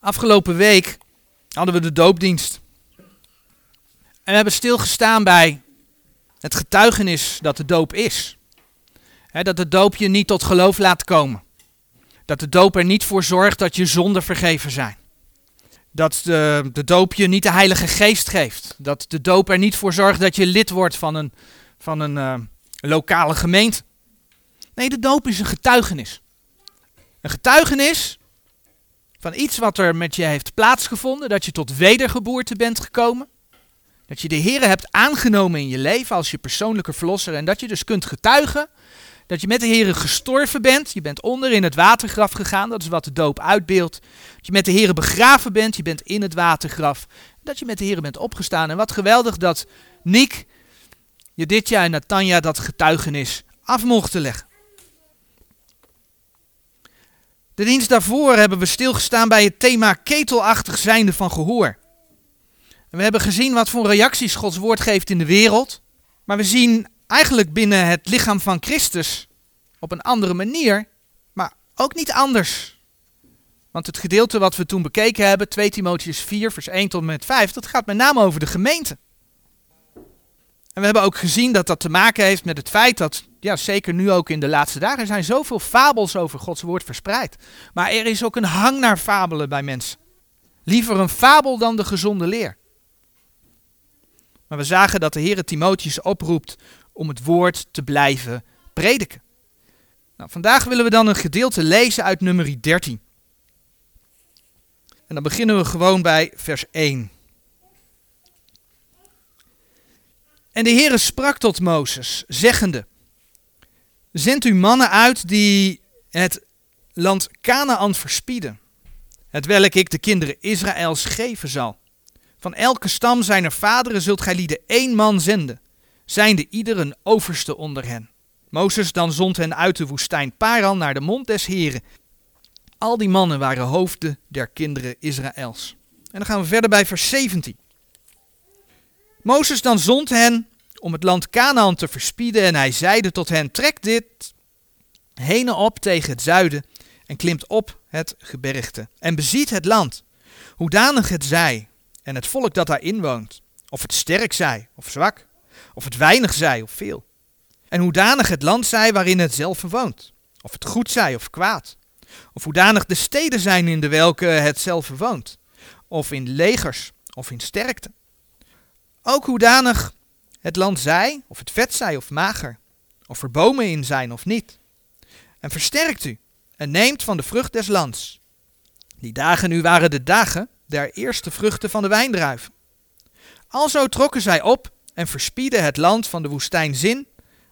Afgelopen week hadden we de doopdienst. En we hebben stilgestaan bij het getuigenis dat de doop is. dat de doop je niet tot geloof laat komen. Dat de doop er niet voor zorgt dat je zonden vergeven zijn. Dat de, de doop je niet de Heilige Geest geeft. Dat de doop er niet voor zorgt dat je lid wordt van een, van een uh, lokale gemeente. Nee, de doop is een getuigenis. Een getuigenis van iets wat er met je heeft plaatsgevonden, dat je tot wedergeboorte bent gekomen. Dat je de Heer hebt aangenomen in je leven als je persoonlijke verlosser en dat je dus kunt getuigen dat je met de Heer gestorven bent. Je bent onder in het watergraf gegaan, dat is wat de doop uitbeeldt. Dat je met de Heer begraven bent, je bent in het watergraf. Dat je met de Heer bent opgestaan. En wat geweldig dat Niek je dit jaar en Natanja dat getuigenis af mochten leggen. De dienst daarvoor hebben we stilgestaan bij het thema ketelachtig zijnde van gehoor. We hebben gezien wat voor reacties Gods woord geeft in de wereld. Maar we zien eigenlijk binnen het lichaam van Christus op een andere manier, maar ook niet anders. Want het gedeelte wat we toen bekeken hebben, 2 Timotheus 4, vers 1 tot en met 5, dat gaat met name over de gemeente. We hebben ook gezien dat dat te maken heeft met het feit dat, ja, zeker nu ook in de laatste dagen, er zijn zoveel fabels over Gods woord verspreid. Maar er is ook een hang naar fabelen bij mensen. Liever een fabel dan de gezonde leer. Maar we zagen dat de Heer Timotheus oproept om het woord te blijven prediken. Nou, vandaag willen we dan een gedeelte lezen uit nummer 13. En dan beginnen we gewoon bij vers 1. En de Heere sprak tot Mozes, zeggende, Zend u mannen uit die het land Canaan verspieden, het welk ik de kinderen Israëls geven zal. Van elke stam zijner vaderen zult gij lieden één man zenden, zijnde ieder een overste onder hen. Mozes dan zond hen uit de woestijn Paran naar de mond des Heren. Al die mannen waren hoofden der kinderen Israëls. En dan gaan we verder bij vers 17. Mozes dan zond hen om het land Canaan te verspieden en hij zeide tot hen, trek dit heen op tegen het zuiden en klimt op het gebergte en beziet het land, hoedanig het zij en het volk dat daarin woont, of het sterk zij of zwak, of het weinig zij of veel, en hoedanig het land zij waarin het zelf woont, of het goed zij of kwaad, of hoedanig de steden zijn in de welke het zelf woont, of in legers of in sterkte. Ook hoedanig het land zij, of het vet zij of mager, of er bomen in zijn of niet. En versterkt u en neemt van de vrucht des lands. Die dagen nu waren de dagen der eerste vruchten van de wijndruiven. Alzo trokken zij op en verspieden het land van de woestijn Zin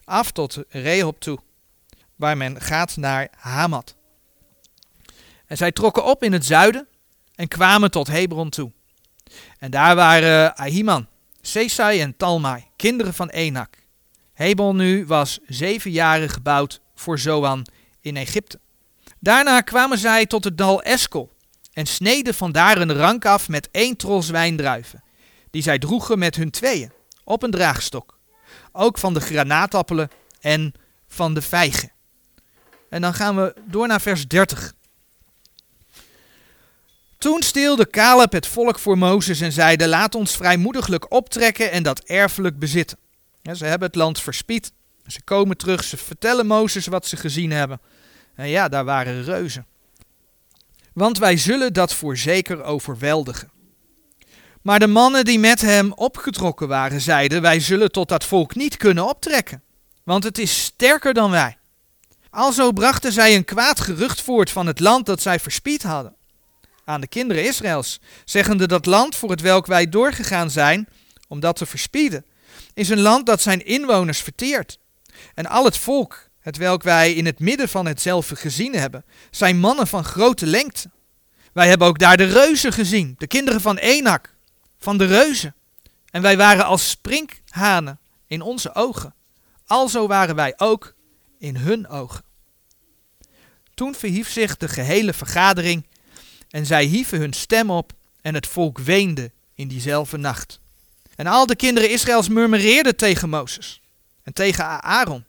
af tot Rehob toe, waar men gaat naar Hamat. En zij trokken op in het zuiden en kwamen tot Hebron toe. En daar waren Ahiman, Sesai en Talmai, kinderen van Enak. Hebron nu was zeven jaren gebouwd voor Zoan in Egypte. Daarna kwamen zij tot het dal Eskel en sneden vandaar een rank af met één tros wijndruiven, die zij droegen met hun tweeën, op een draagstok. Ook van de granaatappelen en van de vijgen. En dan gaan we door naar vers 30. Toen steelde Caleb het volk voor Mozes en zeide: Laat ons vrijmoediglijk optrekken en dat erfelijk bezitten. Ze hebben het land verspied. Ze komen terug, ze vertellen Mozes wat ze gezien hebben. En ja, daar waren reuzen. Want wij zullen dat voorzeker overweldigen. Maar de mannen die met hem opgetrokken waren, zeiden: Wij zullen tot dat volk niet kunnen optrekken, want het is sterker dan wij. Alzo brachten zij een kwaad gerucht voort van het land dat zij verspied hadden aan de kinderen Israëls, zeggende dat land voor het welk wij doorgegaan zijn, om dat te verspieden, is een land dat zijn inwoners verteert. En al het volk, het welk wij in het midden van hetzelfde gezien hebben, zijn mannen van grote lengte. Wij hebben ook daar de reuzen gezien, de kinderen van Enak, van de reuzen. En wij waren als sprinkhanen in onze ogen. Alzo waren wij ook in hun ogen. Toen verhief zich de gehele vergadering en zij hieven hun stem op en het volk weende in diezelfde nacht. En al de kinderen Israëls murmureerden tegen Mozes en tegen Aaron.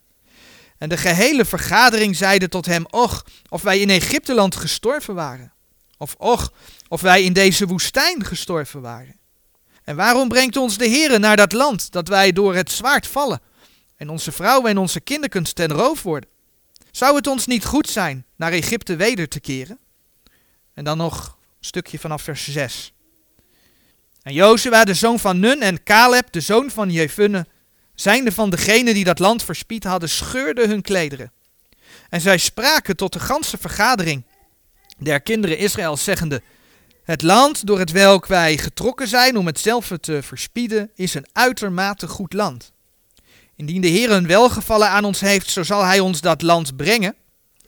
En de gehele vergadering zeide tot hem, och, of wij in Egypteland gestorven waren. Of och, of wij in deze woestijn gestorven waren. En waarom brengt ons de Heere naar dat land, dat wij door het zwaard vallen, en onze vrouwen en onze kinderen ten roof worden? Zou het ons niet goed zijn naar Egypte weder te keren? En dan nog een stukje vanaf vers 6. En Jozua, de zoon van Nun, en Caleb, de zoon van Jefunne, zijnde van degenen die dat land verspied hadden, scheurden hun klederen. En zij spraken tot de ganse vergadering der kinderen Israëls, zeggende, het land door het welk wij getrokken zijn om hetzelfde te verspieden, is een uitermate goed land. Indien de Heer een welgevallen aan ons heeft, zo zal hij ons dat land brengen,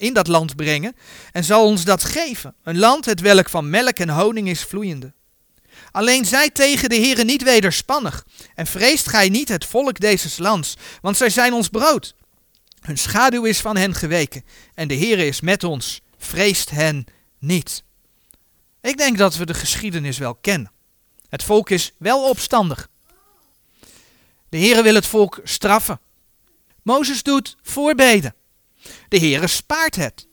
in dat land brengen, en zal ons dat geven. Een land het welk van melk en honing is vloeiende. Alleen zij tegen de Heere niet wederspannig, en vreest gij niet het volk deze lands, want zij zijn ons brood. Hun schaduw is van hen geweken, en de Heere is met ons, vreest hen niet. Ik denk dat we de geschiedenis wel kennen. Het volk is wel opstandig. De Heere wil het volk straffen. Mozes doet voorbeden. De Heere spaart het.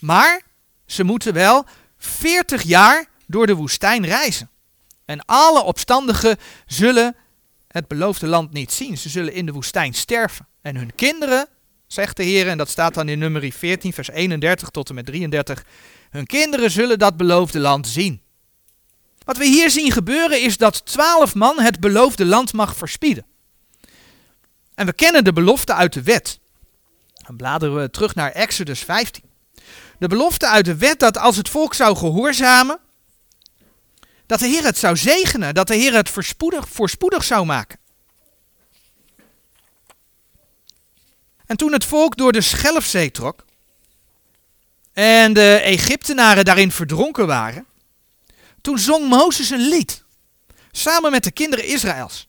Maar ze moeten wel 40 jaar door de woestijn reizen. En alle opstandigen zullen het beloofde land niet zien. Ze zullen in de woestijn sterven. En hun kinderen, zegt de Heer, en dat staat dan in nummer 14, vers 31 tot en met 33. Hun kinderen zullen dat beloofde land zien. Wat we hier zien gebeuren is dat twaalf man het beloofde land mag verspieden. En we kennen de belofte uit de wet. Dan bladeren we terug naar Exodus 15. De belofte uit de wet dat als het volk zou gehoorzamen, dat de Heer het zou zegenen, dat de Heer het voorspoedig, zou maken. En toen het volk door de Schelfzee trok en de Egyptenaren daarin verdronken waren, toen zong Mozes een lied, samen met de kinderen Israëls.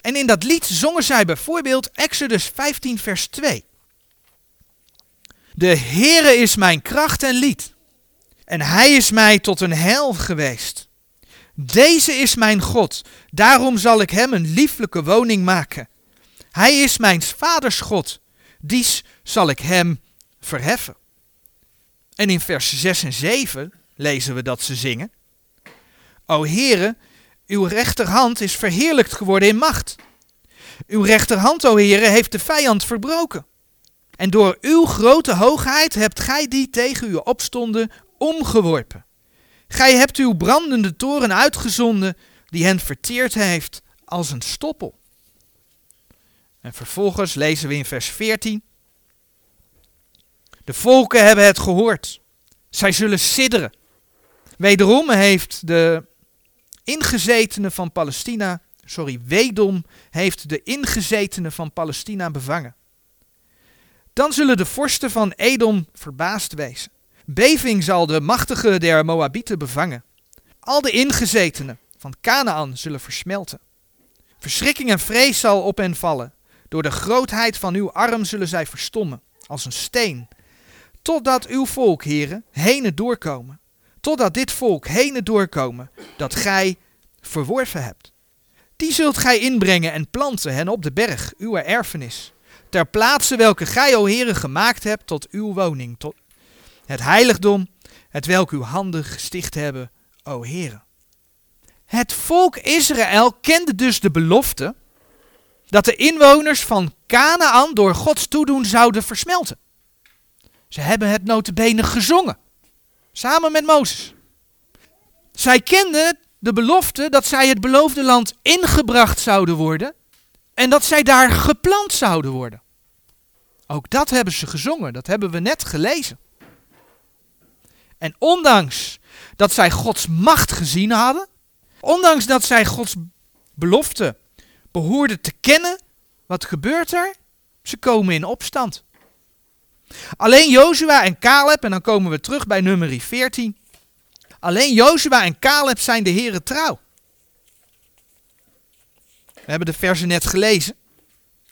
En in dat lied zongen zij bijvoorbeeld Exodus 15, vers 2. De Heere is mijn kracht en lied, en hij is mij tot een heil geweest. Deze is mijn God, daarom zal ik hem een lieflijke woning maken. Hij is mijn vaders God, dies zal ik hem verheffen. En in vers 6 en 7 lezen we dat ze zingen. O Heere, uw rechterhand is verheerlijkt geworden in macht. Uw rechterhand, o Heere, heeft de vijand verbroken. En door uw grote hoogheid hebt gij die tegen u opstonden omgeworpen. Gij hebt uw brandende toren uitgezonden, die hen verteerd heeft als een stoppel. En vervolgens lezen we in vers 14. De volken hebben het gehoord. Zij zullen sidderen. Wederom heeft de ingezetene van Palestina, sorry, Wedom heeft de ingezetene van Palestina bevangen. Dan zullen de vorsten van Edom verbaasd wezen. Beving zal de machtige der Moabieten bevangen. Al de ingezetenen van Canaan zullen versmelten. Verschrikking en vrees zal op hen vallen. Door de grootheid van uw arm zullen zij verstommen, als een steen. Totdat uw volk, heren, heen doorkomen. Totdat dit volk heen doorkomen, dat gij verworven hebt. Die zult gij inbrengen en planten hen op de berg, uw erfenis. Ter plaatse welke gij, o heren, gemaakt hebt tot uw woning, tot, het heiligdom, het welk uw handen gesticht hebben, o Heere. Het volk Israël kende dus de belofte dat de inwoners van Canaan door Gods toedoen zouden versmelten. Ze hebben het notabene gezongen, samen met Mozes. Zij kenden de belofte dat zij het beloofde land ingebracht zouden worden en dat zij daar geplant zouden worden. Ook dat hebben ze gezongen, dat hebben we net gelezen. En ondanks dat zij Gods macht gezien hadden, ondanks dat zij Gods belofte behoorden te kennen, wat gebeurt er? Ze komen in opstand. Alleen Jozua en Caleb, en dan komen we terug bij nummer 14. Alleen Jozua en Caleb zijn de heren trouw. We hebben de versen net gelezen,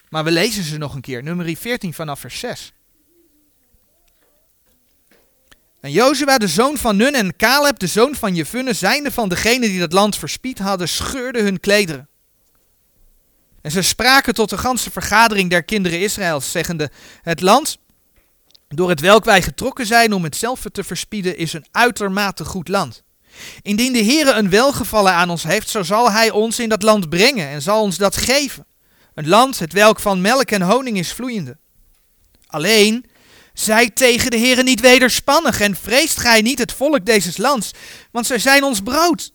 maar we lezen ze nog een keer. Nummer 14 vanaf vers 6. En Jozua, de zoon van Nun, en Caleb, de zoon van Jefunne, zijnde van degenen die dat land verspied hadden, scheurden hun klederen. En ze spraken tot de ganse vergadering der kinderen Israëls, zeggende, het land door het welk wij getrokken zijn om hetzelfde te verspieden, is een uitermate goed land. Indien de Heere een welgevallen aan ons heeft, zo zal hij ons in dat land brengen en zal ons dat geven. Een land het welk van melk en honing is vloeiende. Alleen, zij tegen de Heere niet wederspannig en vreest gij niet het volk deze lands, want zij zijn ons brood.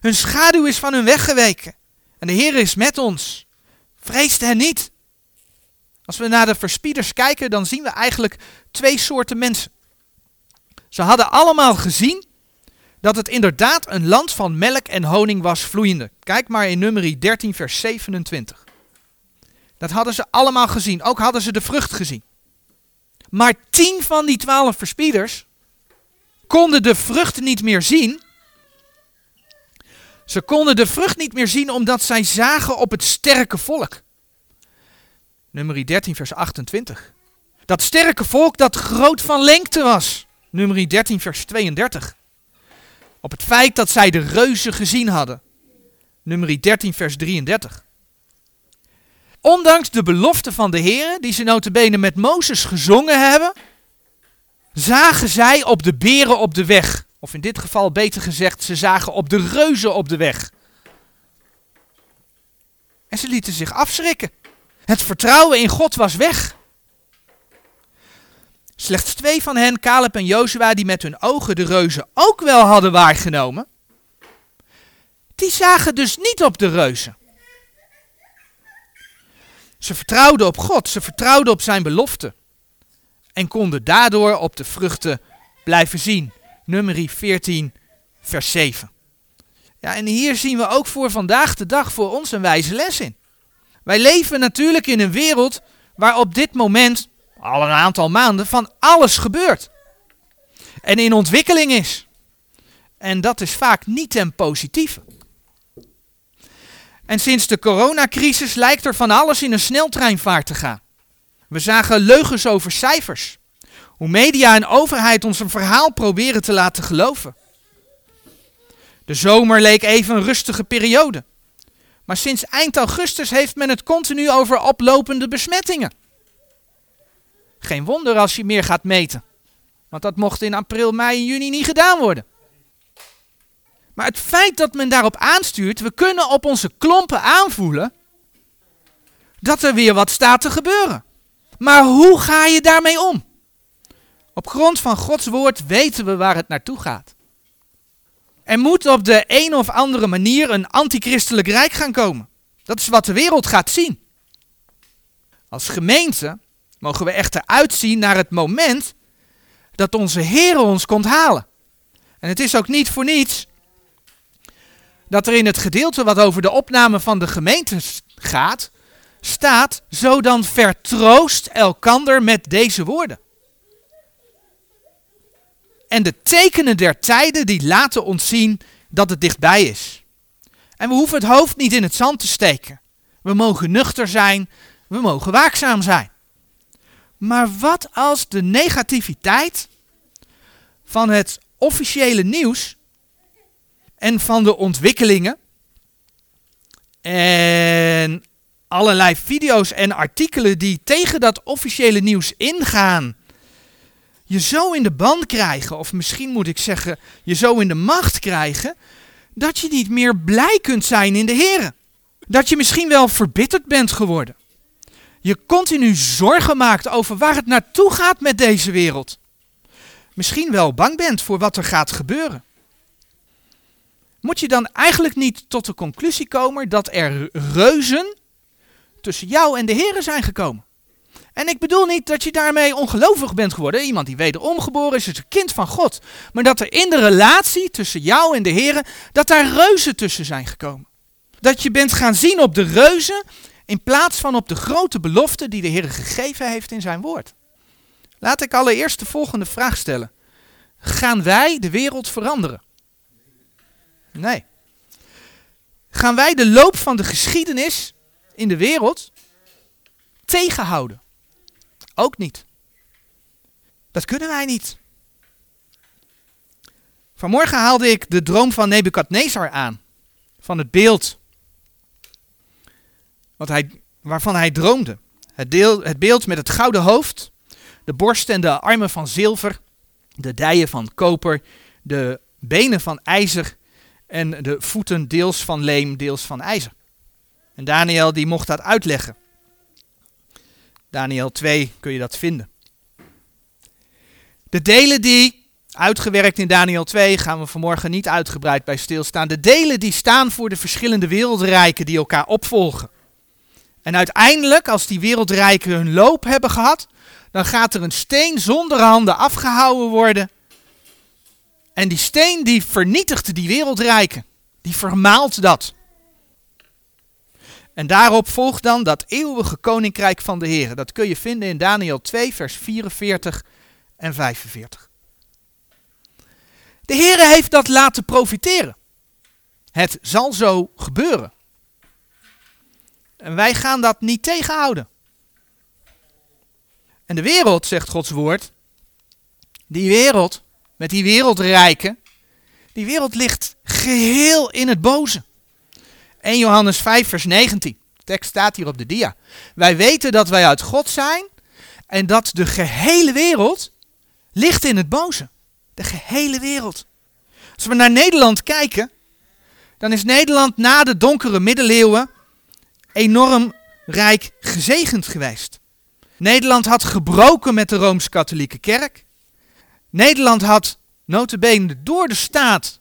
Hun schaduw is van hun weggeweken en de Heere is met ons. Vreest hen niet. Als we naar de verspieders kijken, dan zien we eigenlijk twee soorten mensen. Ze hadden allemaal gezien dat het inderdaad een land van melk en honing was vloeiende. Kijk maar in nummer 13, vers 27. Dat hadden ze allemaal gezien. Ook hadden ze de vrucht gezien. Maar tien van die twaalf verspieders konden de vrucht niet meer zien. Ze konden de vrucht niet meer zien omdat zij zagen op het sterke volk. Nummer 13, vers 28. Dat sterke volk dat groot van lengte was. Nummer 13, vers 32. Op het feit dat zij de reuzen gezien hadden. Nummer 13, vers 33. Ondanks de belofte van de Heer, die ze notabene met Mozes gezongen hebben, zagen zij op de beren op de weg. Of in dit geval beter gezegd, ze zagen op de reuzen op de weg. En ze lieten zich afschrikken. Het vertrouwen in God was weg. Slechts twee van hen, Caleb en Jozua, die met hun ogen de reuzen ook wel hadden waargenomen, die zagen dus niet op de reuzen. Ze vertrouwden op God, ze vertrouwden op zijn belofte. En konden daardoor op de vruchten blijven zien. Nummer 14, vers 7. Ja, en hier zien we ook voor vandaag de dag voor ons een wijze les in. Wij leven natuurlijk in een wereld waar op dit moment, al een aantal maanden, van alles gebeurt. En in ontwikkeling is. En dat is vaak niet ten positieve. En sinds de coronacrisis lijkt er van alles in een sneltreinvaart te gaan. We zagen leugens over cijfers. Hoe media en overheid ons een verhaal proberen te laten geloven. De zomer leek even een rustige periode. Maar sinds eind augustus heeft men het continu over oplopende besmettingen. Geen wonder als je meer gaat meten. Want dat mocht in april, mei en juni niet gedaan worden. Maar het feit dat men daarop aanstuurt, we kunnen op onze klompen aanvoelen dat er weer wat staat te gebeuren. Maar hoe ga je daarmee om? Op grond van Gods woord weten we waar het naartoe gaat. Er moet op de een of andere manier een antichristelijk rijk gaan komen. Dat is wat de wereld gaat zien. Als gemeente mogen we echter uitzien naar het moment dat onze Heer ons komt halen. En het is ook niet voor niets dat er in het gedeelte wat over de opname van de gemeente gaat, staat, zo dan vertroost elkander met deze woorden. En de tekenen der tijden die laten ons zien dat het dichtbij is. En we hoeven het hoofd niet in het zand te steken. We mogen nuchter zijn, we mogen waakzaam zijn. Maar wat als de negativiteit van het officiële nieuws en van de ontwikkelingen en allerlei video's en artikelen die tegen dat officiële nieuws ingaan, je zo in de band krijgen, of misschien moet ik zeggen, je zo in de macht krijgen, dat je niet meer blij kunt zijn in de Heer. Dat je misschien wel verbitterd bent geworden. Je continu zorgen maakt over waar het naartoe gaat met deze wereld. Misschien wel bang bent voor wat er gaat gebeuren. Moet je dan eigenlijk niet tot de conclusie komen dat er reuzen tussen jou en de Heer zijn gekomen? En ik bedoel niet dat je daarmee ongelovig bent geworden. Iemand die wederom geboren is, is een kind van God. Maar dat er in de relatie tussen jou en de Heer, dat daar reuzen tussen zijn gekomen. Dat je bent gaan zien op de reuzen in plaats van op de grote belofte die de Heer gegeven heeft in zijn woord. Laat ik allereerst de volgende vraag stellen. Gaan wij de wereld veranderen? Nee. Gaan wij de loop van de geschiedenis in de wereld tegenhouden? Ook niet. Dat kunnen wij niet. Vanmorgen haalde ik de droom van Nebukadnezar aan. Van het beeld wat hij, waarvan hij droomde. Het, deel, het beeld met het gouden hoofd, de borst en de armen van zilver, de dijen van koper, de benen van ijzer en de voeten deels van leem, deels van ijzer. En Daniel die mocht dat uitleggen. Daniel 2 kun je dat vinden. De delen die, uitgewerkt in Daniel 2, gaan we vanmorgen niet uitgebreid bij stilstaan. De delen die staan voor de verschillende wereldrijken die elkaar opvolgen. En uiteindelijk, als die wereldrijken hun loop hebben gehad, dan gaat er een steen zonder handen afgehouden worden. En die steen die vernietigt die wereldrijken. Die vermaalt dat. En daarop volgt dan dat eeuwige koninkrijk van de Heer. Dat kun je vinden in Daniel 2, vers 44 en 45. De Heer heeft dat laten profiteren. Het zal zo gebeuren. En wij gaan dat niet tegenhouden. En de wereld, zegt Gods woord, die wereld, met die wereldrijken, die wereld ligt geheel in het boze. 1 Johannes 5, vers 19. De tekst staat hier op de dia. Wij weten dat wij uit God zijn en dat de gehele wereld ligt in het boze. De gehele wereld. Als we naar Nederland kijken, dan is Nederland na de donkere middeleeuwen enorm rijk gezegend geweest. Nederland had gebroken met de Rooms-Katholieke Kerk. Nederland had notabene door de staat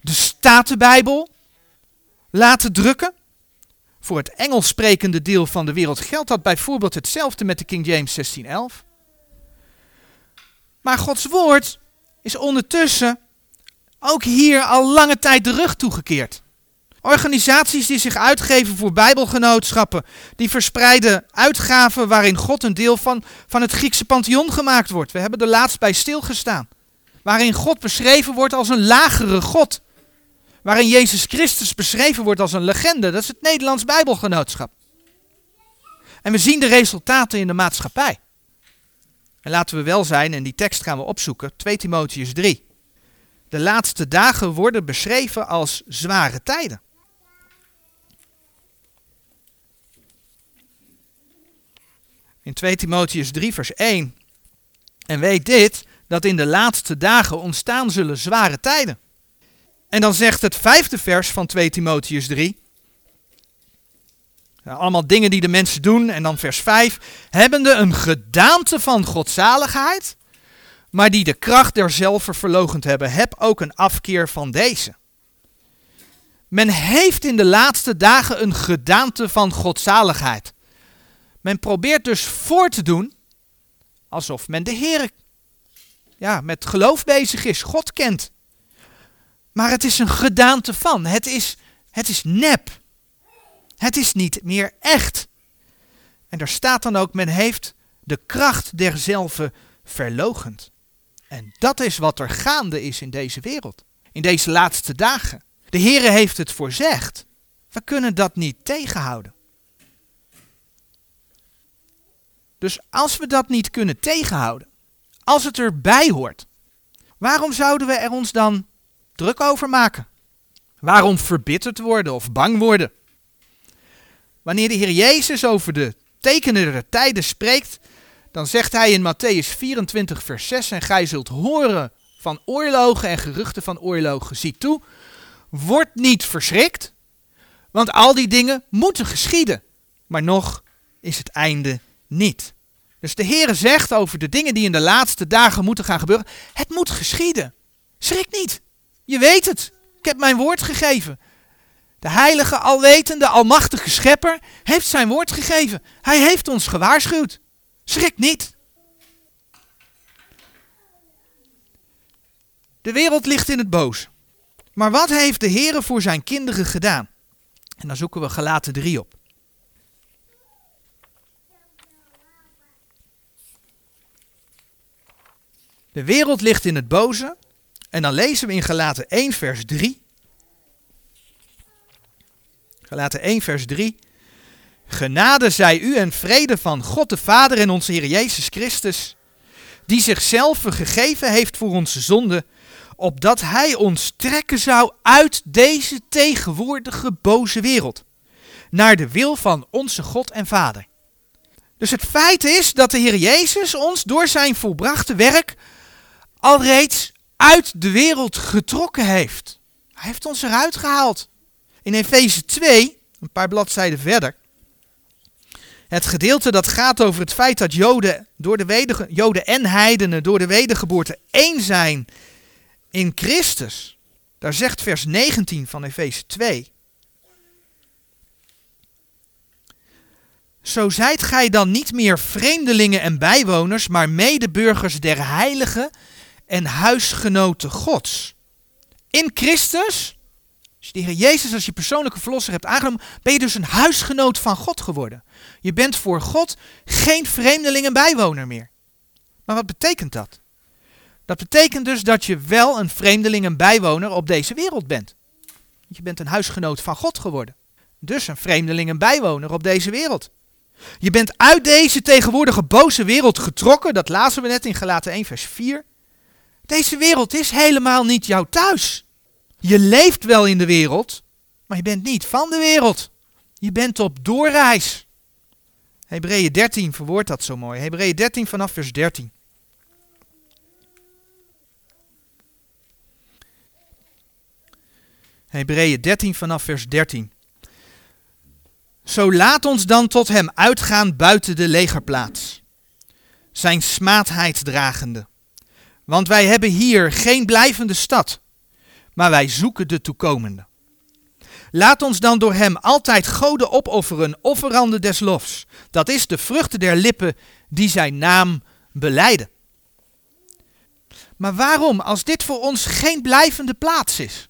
de Statenbijbel laten drukken. Voor het Engels sprekende deel van de wereld geldt dat bijvoorbeeld hetzelfde met de King James 1611. Maar Gods woord is ondertussen ook hier al lange tijd de rug toegekeerd. Organisaties die zich uitgeven voor bijbelgenootschappen, die verspreiden uitgaven waarin God een deel van, van het Griekse pantheon gemaakt wordt. We hebben er laatst bij stilgestaan. Waarin God beschreven wordt als een lagere God. Waarin Jezus Christus beschreven wordt als een legende. Dat is het Nederlands Bijbelgenootschap. En we zien de resultaten in de maatschappij. En laten we wel zijn, en die tekst gaan we opzoeken, 2 Timotheus 3. De laatste dagen worden beschreven als zware tijden. In 2 Timotheus 3, vers 1. En weet dit, dat in de laatste dagen ontstaan zullen zware tijden. En dan zegt het vijfde vers van 2 Timotheus 3. allemaal dingen die de mensen doen. En dan vers 5. Hebbende een gedaante van godzaligheid, maar die de kracht derzelve verlogend hebben. Heb ook een afkeer van deze. Men heeft in de laatste dagen een gedaante van godzaligheid. Men probeert dus voor te doen alsof men de Heer ja, met geloof bezig is, God kent. Maar het is een gedaante van. Het is, het is nep. Het is niet meer echt. En daar staat dan ook, men heeft de kracht derzelve verlogend. En dat is wat er gaande is in deze wereld. In deze laatste dagen. De Heere heeft het voorzegd. We kunnen dat niet tegenhouden. Dus als we dat niet kunnen tegenhouden, als het erbij hoort, waarom zouden we er ons dan druk over maken? Waarom verbitterd worden of bang worden? Wanneer de Heer Jezus over de tekenen der tijden spreekt, dan zegt hij in Matthäus 24, vers 6: En gij zult horen van oorlogen en geruchten van oorlogen. Zie toe, word niet verschrikt, want al die dingen moeten geschieden. Maar nog is het einde niet. Dus de Heere zegt over de dingen die in de laatste dagen moeten gaan gebeuren: Het moet geschieden. Schrik niet. Je weet het. Ik heb mijn woord gegeven. De heilige, alwetende, almachtige schepper heeft zijn woord gegeven. Hij heeft ons gewaarschuwd. Schrik niet. De wereld ligt in het boos. Maar wat heeft de Heere voor zijn kinderen gedaan? En dan zoeken we gelaten 3 op. De wereld ligt in het boze. En dan lezen we in Galaten 1 vers 3. Galaten 1 vers 3. Genade zij u en vrede van God de Vader en onze Heer Jezus Christus, die zichzelf gegeven heeft voor onze zonde, opdat Hij ons trekken zou uit deze tegenwoordige boze wereld, naar de wil van onze God en Vader. Dus het feit is dat de Heer Jezus ons door zijn volbrachte werk al reeds uit de wereld getrokken heeft. Hij heeft ons eruit gehaald. In Efeze 2, een paar bladzijden verder, het gedeelte dat gaat over het feit dat Joden, door de weder, Joden en heidenen door de wedergeboorte één zijn in Christus. Daar zegt vers 19 van Efeze 2. Zo zijt gij dan niet meer vreemdelingen en bijwoners, maar medeburgers der heiligen en huisgenoten Gods. In Christus, als je de Jezus als je persoonlijke verlosser hebt aangenomen, ben je dus een huisgenoot van God geworden. Je bent voor God geen vreemdeling en bijwoner meer. Maar wat betekent dat? Dat betekent dus dat je wel een vreemdeling en bijwoner op deze wereld bent. Je bent een huisgenoot van God geworden. Dus een vreemdeling en bijwoner op deze wereld. Je bent uit deze tegenwoordige boze wereld getrokken. Dat lazen we net in Galaten 1 vers 4. Deze wereld is helemaal niet jouw thuis. Je leeft wel in de wereld, maar je bent niet van de wereld. Je bent op doorreis. Hebreeën 13 verwoordt dat zo mooi. Hebreeën 13 vanaf vers 13. Hebreeën 13 vanaf vers 13. Zo laat ons dan tot hem uitgaan buiten de legerplaats, zijn smaadheid dragende. Want wij hebben hier geen blijvende stad, maar wij zoeken de toekomende. Laat ons dan door hem altijd goden opofferen, offeranden des lofs. Dat is de vruchten der lippen die zijn naam beleiden. Maar waarom, als dit voor ons geen blijvende plaats is?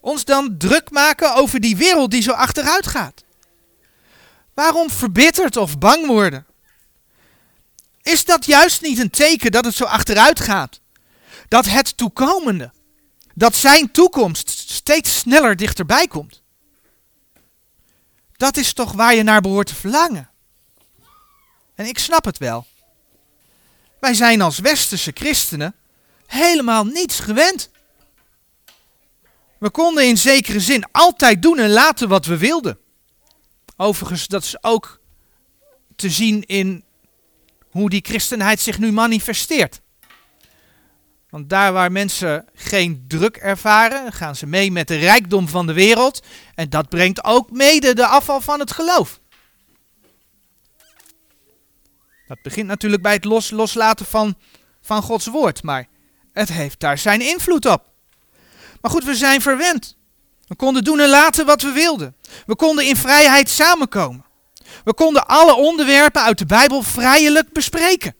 Ons dan druk maken over die wereld die zo achteruit gaat? Waarom verbitterd of bang worden? Is dat juist niet een teken dat het zo achteruit gaat? Dat het toekomende, dat zijn toekomst steeds sneller dichterbij komt. Dat is toch waar je naar behoort te verlangen. En ik snap het wel. Wij zijn als westerse christenen helemaal niets gewend. We konden in zekere zin altijd doen en laten wat we wilden. Overigens, dat is ook te zien in hoe die christenheid zich nu manifesteert. Want daar waar mensen geen druk ervaren, gaan ze mee met de rijkdom van de wereld. En dat brengt ook mede de afval van het geloof. Dat begint natuurlijk bij het los, loslaten van, van Gods woord, maar het heeft daar zijn invloed op. Maar goed, we zijn verwend. We konden doen en laten wat we wilden. We konden in vrijheid samenkomen. We konden alle onderwerpen uit de Bijbel vrijelijk bespreken.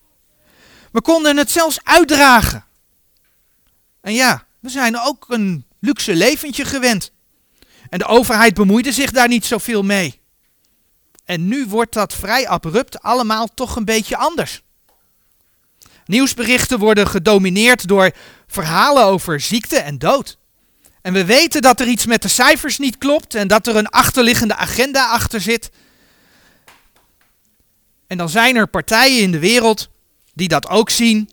We konden het zelfs uitdragen. En ja, we zijn ook een luxe leventje gewend. En de overheid bemoeide zich daar niet zoveel mee. En nu wordt dat vrij abrupt allemaal toch een beetje anders. Nieuwsberichten worden gedomineerd door verhalen over ziekte en dood. En we weten dat er iets met de cijfers niet klopt en dat er een achterliggende agenda achter zit. En dan zijn er partijen in de wereld die dat ook zien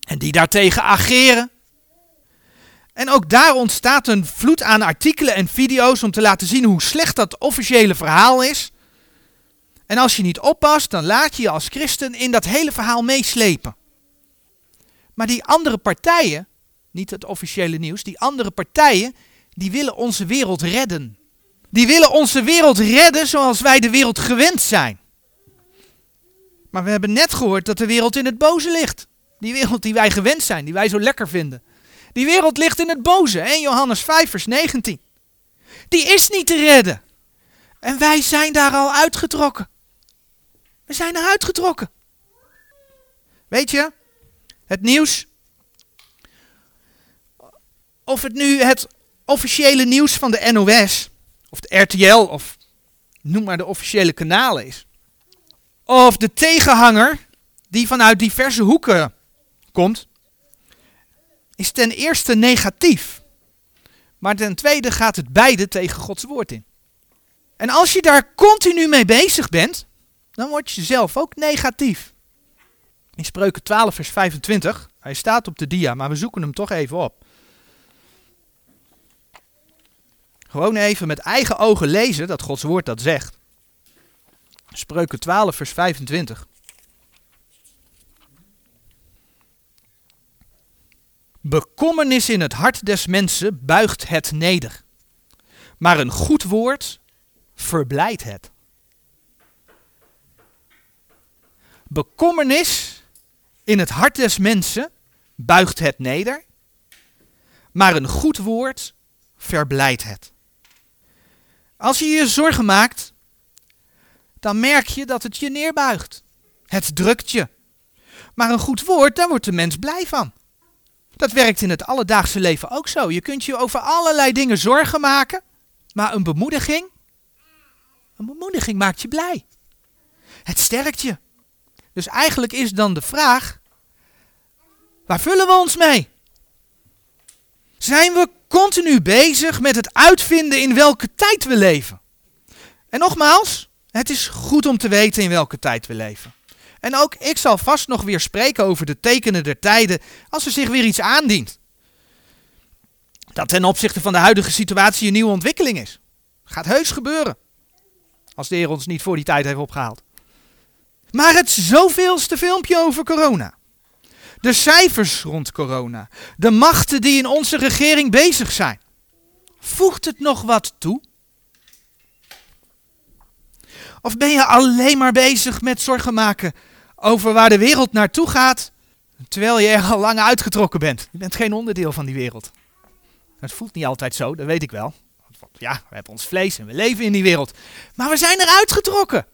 en die daartegen ageren. En ook daar ontstaat een vloed aan artikelen en video's om te laten zien hoe slecht dat officiële verhaal is. En als je niet oppast, dan laat je je als christen in dat hele verhaal meeslepen. Maar die andere partijen, niet het officiële nieuws, die andere partijen, die willen onze wereld redden. Die willen onze wereld redden zoals wij de wereld gewend zijn. Maar we hebben net gehoord dat de wereld in het boze ligt. Die wereld die wij gewend zijn, die wij zo lekker vinden. Die wereld ligt in het boze. En Johannes 5, vers 19. Die is niet te redden. En wij zijn daar al uitgetrokken. We zijn er uitgetrokken. Weet je, het nieuws. Of het nu het officiële nieuws van de NOS, of de RTL, of noem maar de officiële kanalen is. Of de tegenhanger die vanuit diverse hoeken komt is ten eerste negatief. Maar ten tweede gaat het beide tegen Gods woord in. En als je daar continu mee bezig bent, dan word je zelf ook negatief. In Spreuken 12, vers 25, hij staat op de dia, maar we zoeken hem toch even op. Gewoon even met eigen ogen lezen dat Gods woord dat zegt. Spreuken 12, vers 25. Bekommernis in het hart des mensen buigt het neder, maar een goed woord verblijdt het. Bekommernis in het hart des mensen buigt het neder, maar een goed woord verblijdt het. Als je je zorgen maakt, dan merk je dat het je neerbuigt. Het drukt je. Maar een goed woord, daar wordt de mens blij van. Dat werkt in het alledaagse leven ook zo. Je kunt je over allerlei dingen zorgen maken, maar een bemoediging, een bemoediging maakt je blij. Het sterkt je. Dus eigenlijk is dan de vraag, waar vullen we ons mee? Zijn we continu bezig met het uitvinden in welke tijd we leven? En nogmaals, het is goed om te weten in welke tijd we leven. En ook ik zal vast nog weer spreken over de tekenen der tijden als er zich weer iets aandient. Dat ten opzichte van de huidige situatie een nieuwe ontwikkeling is. Gaat heus gebeuren. Als de Heer ons niet voor die tijd heeft opgehaald. Maar het zoveelste filmpje over corona. De cijfers rond corona. De machten die in onze regering bezig zijn. Voegt het nog wat toe? Of ben je alleen maar bezig met zorgen maken over waar de wereld naartoe gaat, terwijl je er al lang uitgetrokken bent? Je bent geen onderdeel van die wereld. Het voelt niet altijd zo, dat weet ik wel. Ja, we hebben ons vlees en we leven in die wereld. Maar we zijn er uitgetrokken.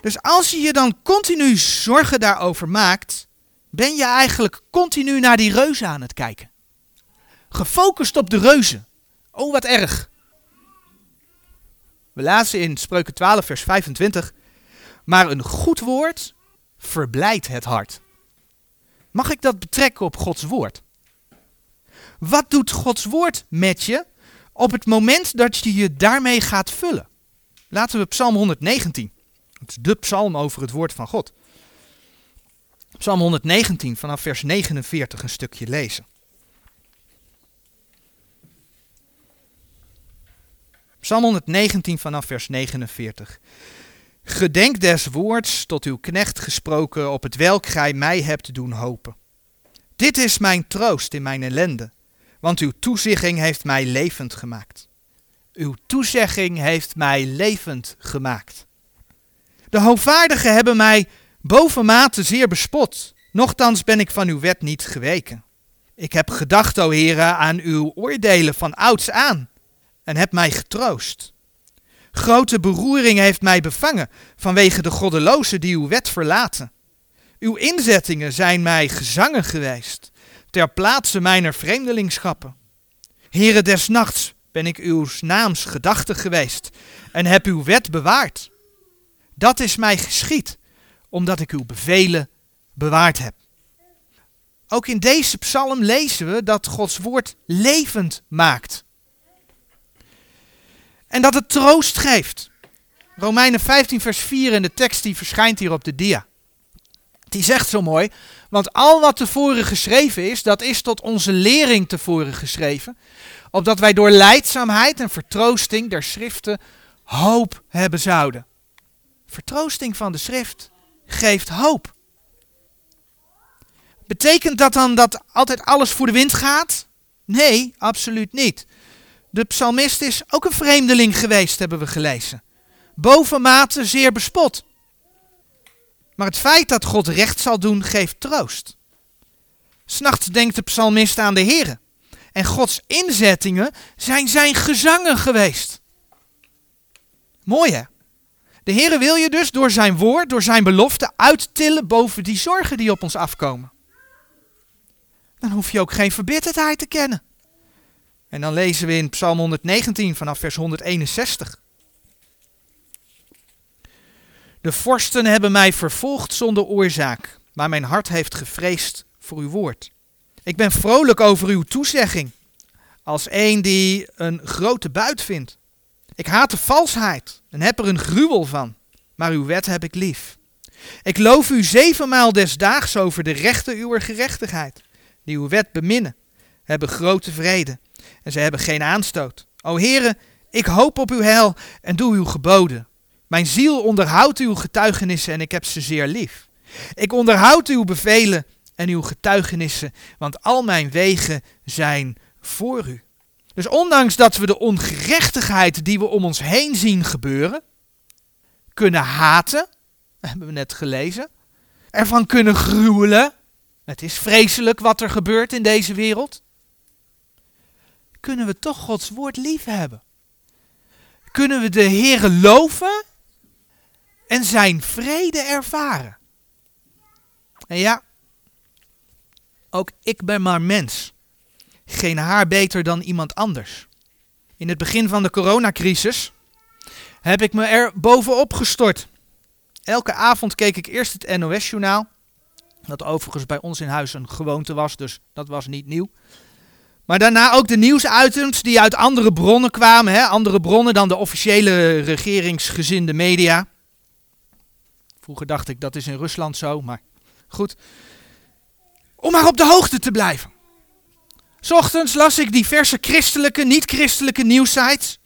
Dus als je je dan continu zorgen daarover maakt, ben je eigenlijk continu naar die reuzen aan het kijken. Gefocust op de reuzen. Oh, wat erg. We lazen in Spreuken 12, vers 25. Maar een goed woord verblijdt het hart. Mag ik dat betrekken op Gods woord? Wat doet Gods woord met je op het moment dat je je daarmee gaat vullen? Laten we Psalm 119. Het is de psalm over het woord van God. Psalm 119 vanaf vers 49 een stukje lezen. Psalm 119 vanaf vers 49. Gedenk des woords tot uw knecht gesproken, op het welk gij mij hebt doen hopen. Dit is mijn troost in mijn ellende, want uw toezegging heeft mij levend gemaakt. Uw toezegging heeft mij levend gemaakt. De hoogvaardigen hebben mij bovenmate zeer bespot, nochtans ben ik van uw wet niet geweken. Ik heb gedacht, o heren, aan uw oordelen van ouds aan en heb mij getroost. Grote beroering heeft mij bevangen vanwege de goddelozen die uw wet verlaten. Uw inzettingen zijn mij gezangen geweest, ter plaatse mijner vreemdelingschappen. Heren des nachts ben ik uw naams gedachte geweest en heb uw wet bewaard. Dat is mij geschied, omdat ik uw bevelen bewaard heb. Ook in deze psalm lezen we dat Gods woord levend maakt. En dat het troost geeft. Romeinen 15, vers 4 in de tekst die verschijnt hier op de dia. Die zegt zo mooi, want al wat tevoren geschreven is, dat is tot onze lering tevoren geschreven, opdat wij door leidzaamheid en vertroosting der schriften hoop hebben zouden. Vertroosting van de schrift geeft hoop. Betekent dat dan dat altijd alles voor de wind gaat? Nee, absoluut niet. De psalmist is ook een vreemdeling geweest, hebben we gelezen. Bovenmate zeer bespot. Maar het feit dat God recht zal doen, geeft troost. S'nachts denkt de psalmist aan de Heer. En Gods inzettingen zijn zijn gezangen geweest. Mooi hè? De Heer wil je dus door zijn woord, door zijn belofte uittillen boven die zorgen die op ons afkomen. Dan hoef je ook geen verbitterdheid te kennen. En dan lezen we in Psalm 119 vanaf vers 161. De vorsten hebben mij vervolgd zonder oorzaak, maar mijn hart heeft gevreesd voor uw woord. Ik ben vrolijk over uw toezegging, als een die een grote buit vindt. Ik haat de valsheid en heb er een gruwel van, maar uw wet heb ik lief. Ik loof u zevenmaal des daags over de rechten uw gerechtigheid, die uw wet beminnen, hebben grote vrede en ze hebben geen aanstoot. O heren, Ik hoop op uw heil en doe uw geboden. Mijn ziel onderhoudt uw getuigenissen en ik heb ze zeer lief. Ik onderhoud uw bevelen en uw getuigenissen, want al mijn wegen zijn voor u. Dus ondanks dat we de ongerechtigheid die we om ons heen zien gebeuren, kunnen haten, hebben we net gelezen, ervan kunnen gruwelen, het is vreselijk wat er gebeurt in deze wereld, kunnen we toch Gods woord lief hebben. Kunnen we de Heere loven en zijn vrede ervaren. En ja, ook ik ben maar mens. Geen haar beter dan iemand anders. In het begin van de coronacrisis heb ik me er bovenop gestort. Elke avond keek ik eerst het NOS-journaal. Dat overigens bij ons in huis een gewoonte was, dus dat was niet nieuw. Maar daarna ook de nieuwsitems die uit andere bronnen kwamen. Hè? Andere bronnen dan de officiële regeringsgezinde media. Vroeger dacht ik dat is in Rusland zo, maar goed. Om maar op de hoogte te blijven. Ochtends las ik diverse christelijke, niet-christelijke nieuwsites.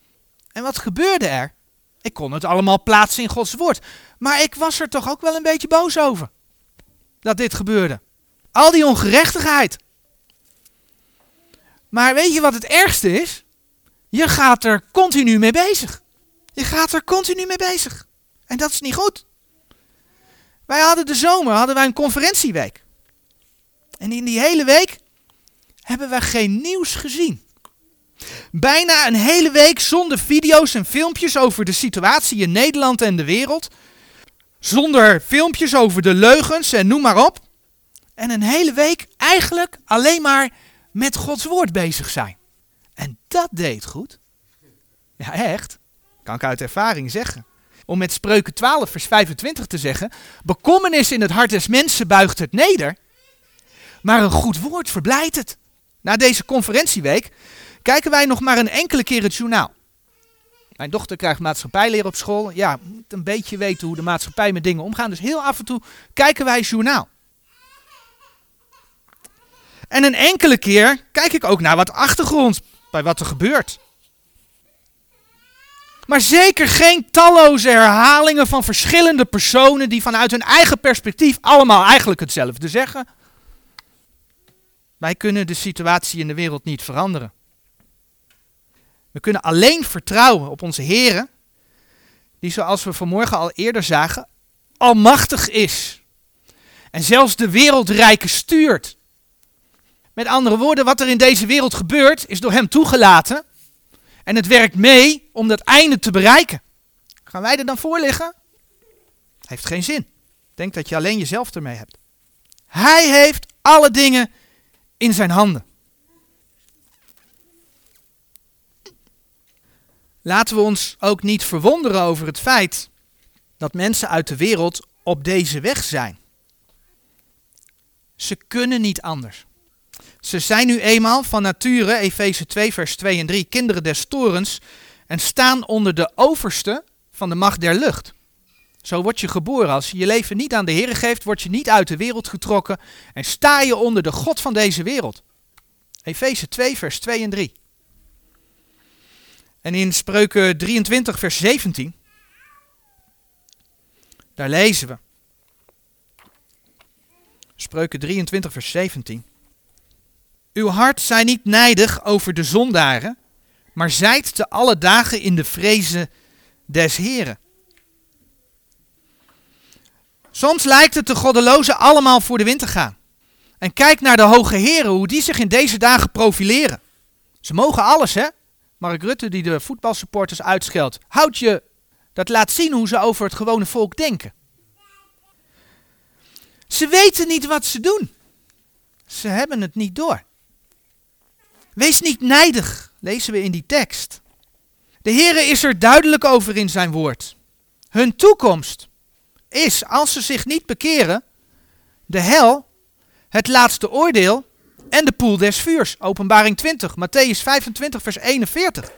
En wat gebeurde er? Ik kon het allemaal plaatsen in Gods woord. Maar ik was er toch ook wel een beetje boos over. Dat dit gebeurde. Al die ongerechtigheid. Maar weet je wat het ergste is? Je gaat er continu mee bezig. Je gaat er continu mee bezig. En dat is niet goed. Wij hadden de zomer hadden wij een conferentieweek. En in die hele week hebben we geen nieuws gezien. Bijna een hele week zonder video's en filmpjes over de situatie in Nederland en de wereld. Zonder filmpjes over de leugens en noem maar op. En een hele week eigenlijk alleen maar met Gods woord bezig zijn. En dat deed goed. Ja, echt. Kan ik uit ervaring zeggen. Om met Spreuken 12, vers 25 te zeggen: Bekommernis in het hart des mensen buigt het neder, maar een goed woord verblijdt het. Na deze conferentieweek kijken wij nog maar een enkele keer het journaal. Mijn dochter krijgt maatschappijleer op school. Ja, moet een beetje weten hoe de maatschappij met dingen omgaan. Dus heel af en toe kijken wij journaal. En een enkele keer kijk ik ook naar wat achtergrond bij wat er gebeurt. Maar zeker geen talloze herhalingen van verschillende personen die vanuit hun eigen perspectief allemaal eigenlijk hetzelfde zeggen. Wij kunnen de situatie in de wereld niet veranderen. We kunnen alleen vertrouwen op onze Here, die zoals we vanmorgen al eerder zagen, almachtig is. En zelfs de wereldrijken stuurt. Met andere woorden, wat er in deze wereld gebeurt, is door hem toegelaten. En het werkt mee om dat einde te bereiken. Gaan wij er dan voor liggen? Heeft geen zin. Denk dat je alleen jezelf ermee hebt. Hij heeft alle dingen in zijn handen. Laten we ons ook niet verwonderen over het feit dat mensen uit de wereld op deze weg zijn. Ze kunnen niet anders. Ze zijn nu eenmaal van nature, Efeze 2, vers 2 en 3, kinderen des torens en staan onder de overste van de macht der lucht. Zo word je geboren. Als je je leven niet aan de Heer geeft, word je niet uit de wereld getrokken en sta je onder de God van deze wereld. Efeze 2, vers 2 en 3. En in Spreuken 23, vers 17, daar lezen we. Spreuken 23, vers 17. Uw hart zij niet nijdig over de zondaren, maar zijt te alle dagen in de vrezen des Heren. Soms lijkt het de goddelozen allemaal voor de wind te gaan. En kijk naar de hoge heren, hoe die zich in deze dagen profileren. Ze mogen alles, hè? Mark Rutte die de voetbalsupporters uitscheldt. Houd je, dat laat zien hoe ze over het gewone volk denken. Ze weten niet wat ze doen. Ze hebben het niet door. Wees niet nijdig, lezen we in die tekst. De Heere is er duidelijk over in zijn woord. Hun toekomst is, als ze zich niet bekeren, de hel, het laatste oordeel en de poel des vuurs. Openbaring 20, Matthäus 25, vers 41.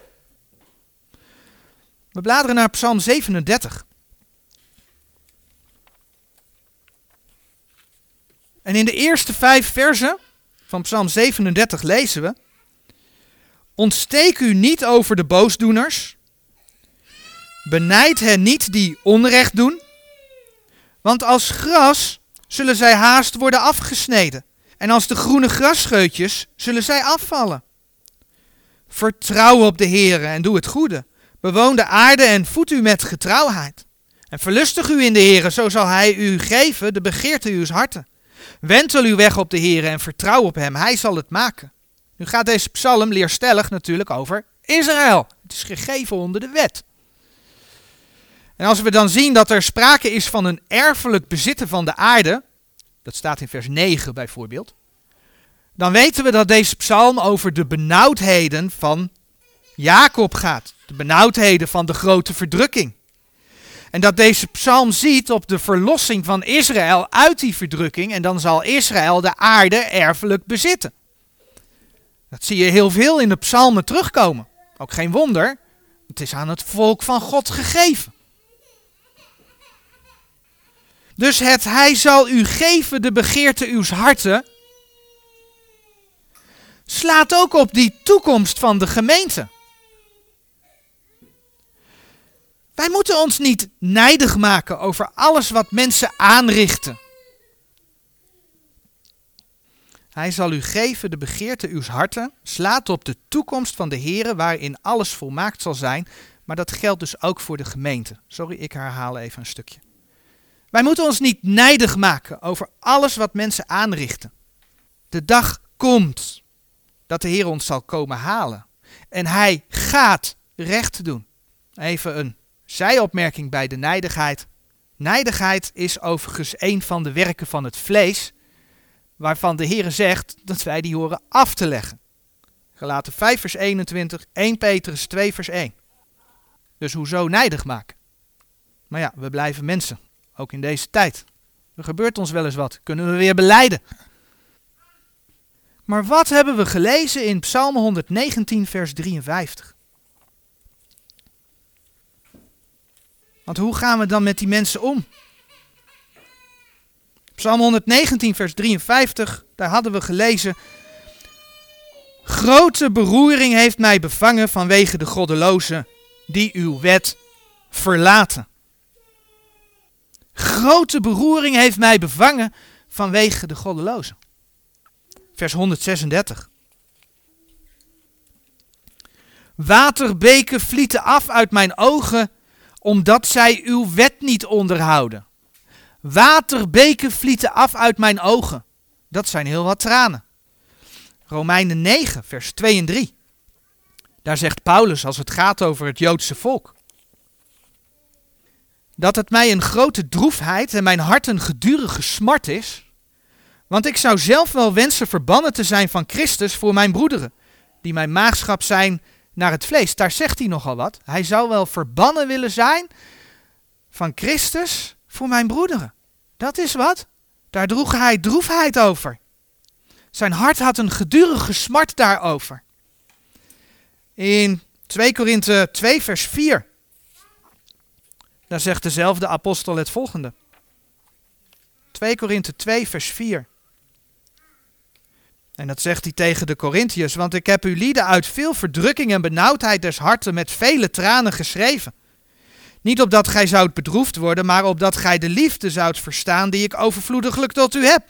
We bladeren naar Psalm 37. En in de eerste vijf versen van Psalm 37 lezen we: Ontsteek u niet over de boosdoeners, Benijd hen niet die onrecht doen, want als gras zullen zij haast worden afgesneden. En als de groene grasscheutjes zullen zij afvallen. Vertrouw op de Heere en doe het goede. Bewoon de aarde en voed u met getrouwheid. En verlustig u in de Heere, zo zal hij u geven de begeerte uws harten. Wentel uw weg op de Heere en vertrouw op hem, hij zal het maken. Nu gaat deze psalm leerstellig natuurlijk over Israël. Het is gegeven onder de wet. En als we dan zien dat er sprake is van een erfelijk bezitten van de aarde, dat staat in vers 9 bijvoorbeeld, dan weten we dat deze psalm over de benauwdheden van Jacob gaat. De benauwdheden van de grote verdrukking. En dat deze psalm ziet op de verlossing van Israël uit die verdrukking en dan zal Israël de aarde erfelijk bezitten. Dat zie je heel veel in de psalmen terugkomen. Ook geen wonder, het is aan het volk van God gegeven. Dus het hij zal u geven de begeerte uws harten, slaat ook op die toekomst van de gemeente. Wij moeten ons niet nijdig maken over alles wat mensen aanrichten. Hij zal u geven de begeerte uws harten, slaat op de toekomst van de Here waarin alles volmaakt zal zijn, maar dat geldt dus ook voor de gemeente. Sorry, ik herhaal even een stukje. Wij moeten ons niet nijdig maken over alles wat mensen aanrichten. De dag komt dat de Heer ons zal komen halen. En hij gaat recht doen. Even een zijopmerking bij de nijdigheid. Nijdigheid is overigens een van de werken van het vlees, waarvan de Heer zegt dat wij die horen af te leggen. Gelaten 5 vers 21, 1 Petrus 2 vers 1. Dus hoezo nijdig maken? Maar ja, we blijven mensen. Ook in deze tijd. Er gebeurt ons wel eens wat. Kunnen we weer beleiden. Maar wat hebben we gelezen in Psalm 119, vers 53? Want hoe gaan we dan met die mensen om? Psalm 119, vers 53, daar hadden we gelezen. Grote beroering heeft mij bevangen vanwege de goddelozen die uw wet verlaten. Grote beroering heeft mij bevangen vanwege de goddelozen. Vers 136. Waterbeken vlieten af uit mijn ogen, omdat zij uw wet niet onderhouden. Waterbeken vlieten af uit mijn ogen. Dat zijn heel wat tranen. Romeinen 9, vers 2 en 3. Daar zegt Paulus als het gaat over het Joodse volk dat het mij een grote droefheid en mijn hart een gedurige smart is. Want ik zou zelf wel wensen verbannen te zijn van Christus voor mijn broederen, die mijn maagschap zijn naar het vlees. Daar zegt hij nogal wat. Hij zou wel verbannen willen zijn van Christus voor mijn broederen. Dat is wat. Daar droeg hij droefheid over. Zijn hart had een gedurige smart daarover. In 2 Korinthe 2 vers 4 daar zegt dezelfde apostel het volgende. 2 Korinthe 2, vers 4. En dat zegt hij tegen de Corinthiërs, want ik heb u lieden uit veel verdrukking en benauwdheid des harten met vele tranen geschreven. Niet opdat gij zoudt bedroefd worden, maar opdat gij de liefde zoudt verstaan die ik overvloediglijk tot u heb.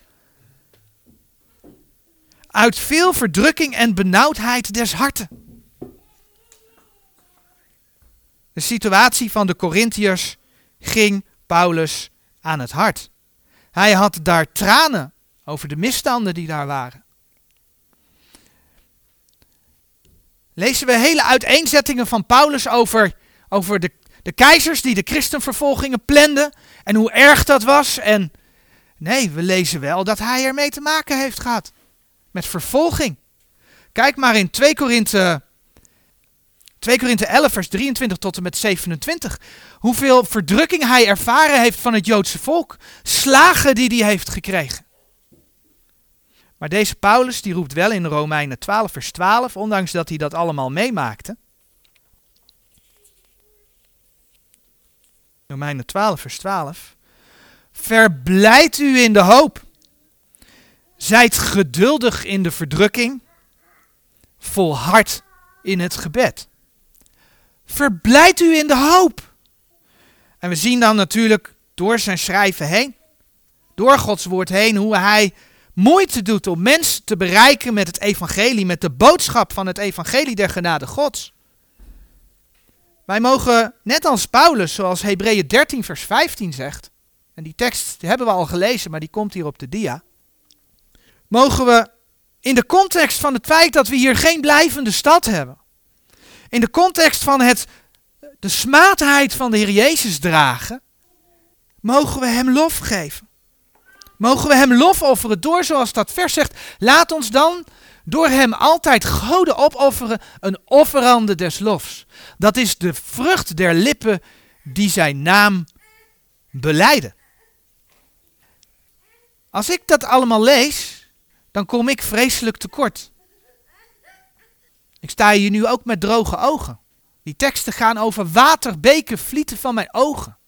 Uit veel verdrukking en benauwdheid des harten. De situatie van de Corinthiërs ging Paulus aan het hart. Hij had daar tranen over de misstanden die daar waren. Lezen we hele uiteenzettingen van Paulus over, over de, de keizers die de christenvervolgingen planden en hoe erg dat was. En nee, we lezen wel dat hij ermee te maken heeft gehad. Met vervolging. Kijk maar in 2 Korinthe 2 Korinthe 11, vers 23 tot en met 27. Hoeveel verdrukking hij ervaren heeft van het Joodse volk. Slagen die hij heeft gekregen. Maar deze Paulus die roept wel in Romeinen 12, vers 12, ondanks dat hij dat allemaal meemaakte. Romeinen 12, vers 12. Verblijd u in de hoop. Zijt geduldig in de verdrukking. Volhard in het gebed. Verblijd u in de hoop. En we zien dan natuurlijk door zijn schrijven heen, door Gods woord heen, hoe hij moeite doet om mensen te bereiken met het evangelie, met de boodschap van het evangelie der genade Gods. Wij mogen, net als Paulus, zoals Hebreeën 13 vers 15 zegt, en die tekst hebben we al gelezen, maar die komt hier op de dia, mogen we in de context van het feit dat we hier geen blijvende stad hebben, in de context van het, de smaadheid van de Heer Jezus dragen, mogen we Hem lof geven. Mogen we Hem lof offeren door, zoals dat vers zegt, laat ons dan door Hem altijd goden opofferen, een offerande des lofs. Dat is de vrucht der lippen die Zijn naam beleiden. Als ik dat allemaal lees, dan kom ik vreselijk tekort. Ik sta hier nu ook met droge ogen. Die teksten gaan over waterbeken vlieten van mijn ogen.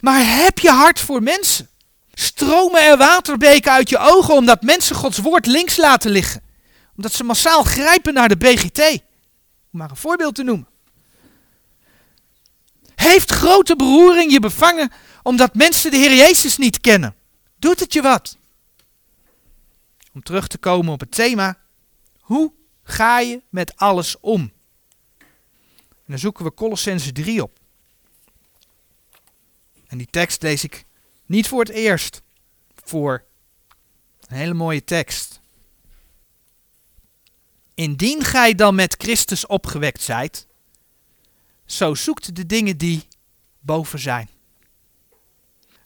Maar heb je hart voor mensen? Stromen er waterbeken uit je ogen omdat mensen Gods woord links laten liggen? Omdat ze massaal grijpen naar de BGT? Om maar een voorbeeld te noemen. Heeft grote beroering je bevangen omdat mensen de Heer Jezus niet kennen? Doet het je wat? Om terug te komen op het thema, hoe ga je met alles om? En dan zoeken we Colossense 3 op. En die tekst lees ik niet voor het eerst voor. Een hele mooie tekst. Indien gij dan met Christus opgewekt zijt, zo zoekt de dingen die boven zijn.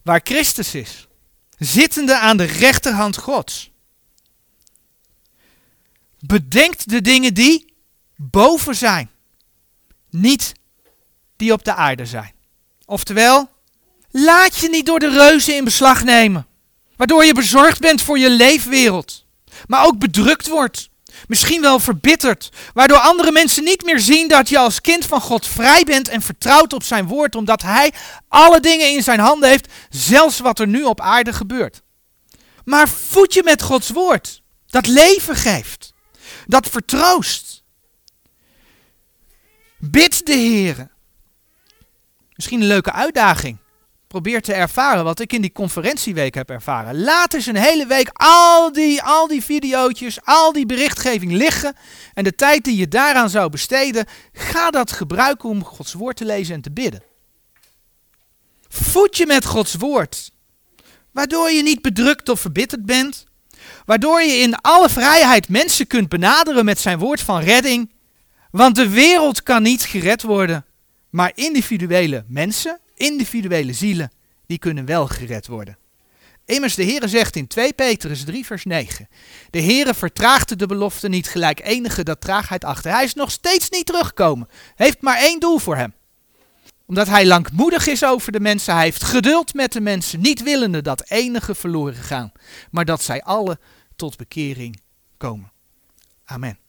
Waar Christus is, zittende aan de rechterhand Gods. Bedenkt de dingen die boven zijn, niet die op de aarde zijn. Oftewel, laat je niet door de reuzen in beslag nemen, waardoor je bezorgd bent voor je leefwereld, maar ook bedrukt wordt, misschien wel verbitterd, waardoor andere mensen niet meer zien dat je als kind van God vrij bent en vertrouwt op zijn woord, omdat hij alle dingen in zijn handen heeft, zelfs wat er nu op aarde gebeurt. Maar voed je met Gods woord, dat leven geeft, dat vertroost. Bid de Heer. Misschien een leuke uitdaging. Probeer te ervaren wat ik in die conferentieweek heb ervaren. Laat eens een hele week al die, al die video's, al die berichtgeving liggen. En de tijd die je daaraan zou besteden, ga dat gebruiken om Gods woord te lezen en te bidden. Voed je met Gods woord. Waardoor je niet bedrukt of verbitterd bent. Waardoor je in alle vrijheid mensen kunt benaderen met zijn woord van redding. Want de wereld kan niet gered worden, maar individuele mensen, individuele zielen, die kunnen wel gered worden. Immers, de Heere zegt in 2 Petrus 3 vers 9, de Heere vertraagde de belofte niet gelijk enige dat traagheid achter. Hij is nog steeds niet teruggekomen, heeft maar één doel voor hem. Omdat hij langmoedig is over de mensen, hij heeft geduld met de mensen, niet willende dat enige verloren gaan, maar dat zij alle tot bekering komen. Amen.